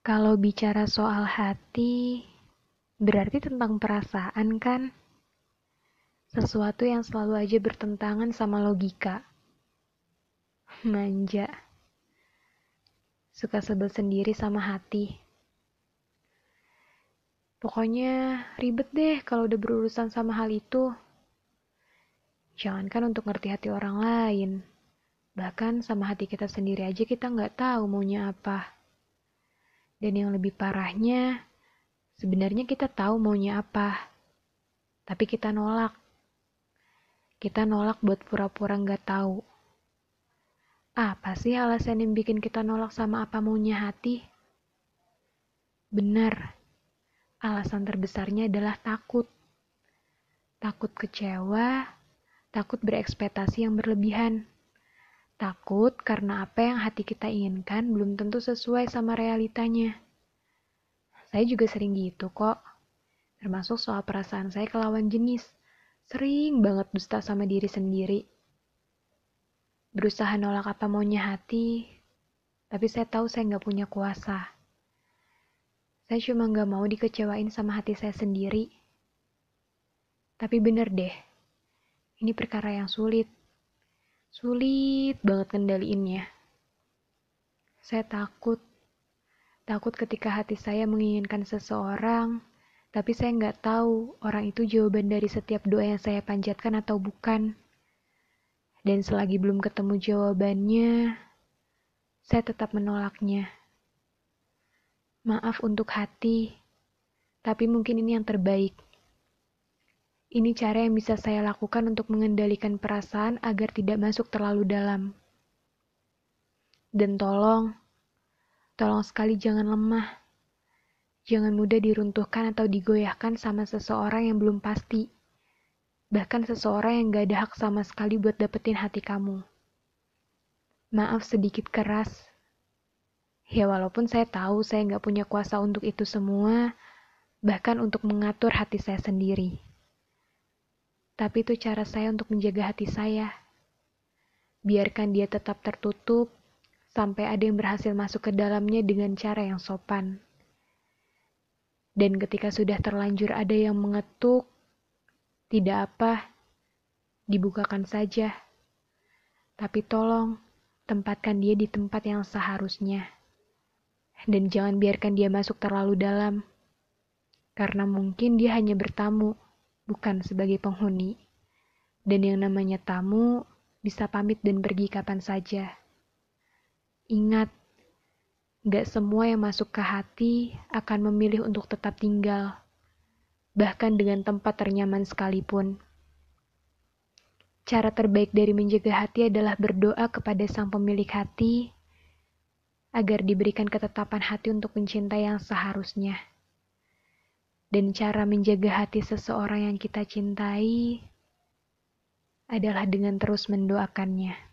Kalau bicara soal hati, berarti tentang perasaan kan? Sesuatu yang selalu aja bertentangan sama logika. Manja. Suka sebel sendiri sama hati. Pokoknya ribet deh kalau udah berurusan sama hal itu. Jangankan untuk ngerti hati orang lain. Bahkan sama hati kita sendiri aja kita nggak tahu maunya apa. Dan yang lebih parahnya, sebenarnya kita tahu maunya apa. Tapi kita nolak. Kita nolak buat pura-pura nggak tahu. Apa sih alasan yang bikin kita nolak sama apa maunya hati? Benar, alasan terbesarnya adalah takut. Takut kecewa, takut berekspektasi yang berlebihan. Takut karena apa yang hati kita inginkan belum tentu sesuai sama realitanya. Saya juga sering gitu kok. Termasuk soal perasaan saya ke lawan jenis. Sering banget dusta sama diri sendiri. Berusaha nolak apa maunya hati, tapi saya tahu saya nggak punya kuasa. Saya cuma nggak mau dikecewain sama hati saya sendiri. Tapi bener deh, ini perkara yang sulit Sulit banget kendaliinnya. Saya takut. Takut ketika hati saya menginginkan seseorang, tapi saya nggak tahu orang itu jawaban dari setiap doa yang saya panjatkan atau bukan. Dan selagi belum ketemu jawabannya, saya tetap menolaknya. Maaf untuk hati, tapi mungkin ini yang terbaik. Ini cara yang bisa saya lakukan untuk mengendalikan perasaan agar tidak masuk terlalu dalam. Dan tolong, tolong sekali jangan lemah. Jangan mudah diruntuhkan atau digoyahkan sama seseorang yang belum pasti. Bahkan seseorang yang gak ada hak sama sekali buat dapetin hati kamu. Maaf sedikit keras. Ya walaupun saya tahu saya gak punya kuasa untuk itu semua, bahkan untuk mengatur hati saya sendiri. Tapi itu cara saya untuk menjaga hati saya. Biarkan dia tetap tertutup sampai ada yang berhasil masuk ke dalamnya dengan cara yang sopan. Dan ketika sudah terlanjur ada yang mengetuk, tidak apa, dibukakan saja. Tapi tolong, tempatkan dia di tempat yang seharusnya. Dan jangan biarkan dia masuk terlalu dalam. Karena mungkin dia hanya bertamu bukan sebagai penghuni. Dan yang namanya tamu bisa pamit dan pergi kapan saja. Ingat, gak semua yang masuk ke hati akan memilih untuk tetap tinggal, bahkan dengan tempat ternyaman sekalipun. Cara terbaik dari menjaga hati adalah berdoa kepada sang pemilik hati agar diberikan ketetapan hati untuk mencintai yang seharusnya dan cara menjaga hati seseorang yang kita cintai adalah dengan terus mendoakannya.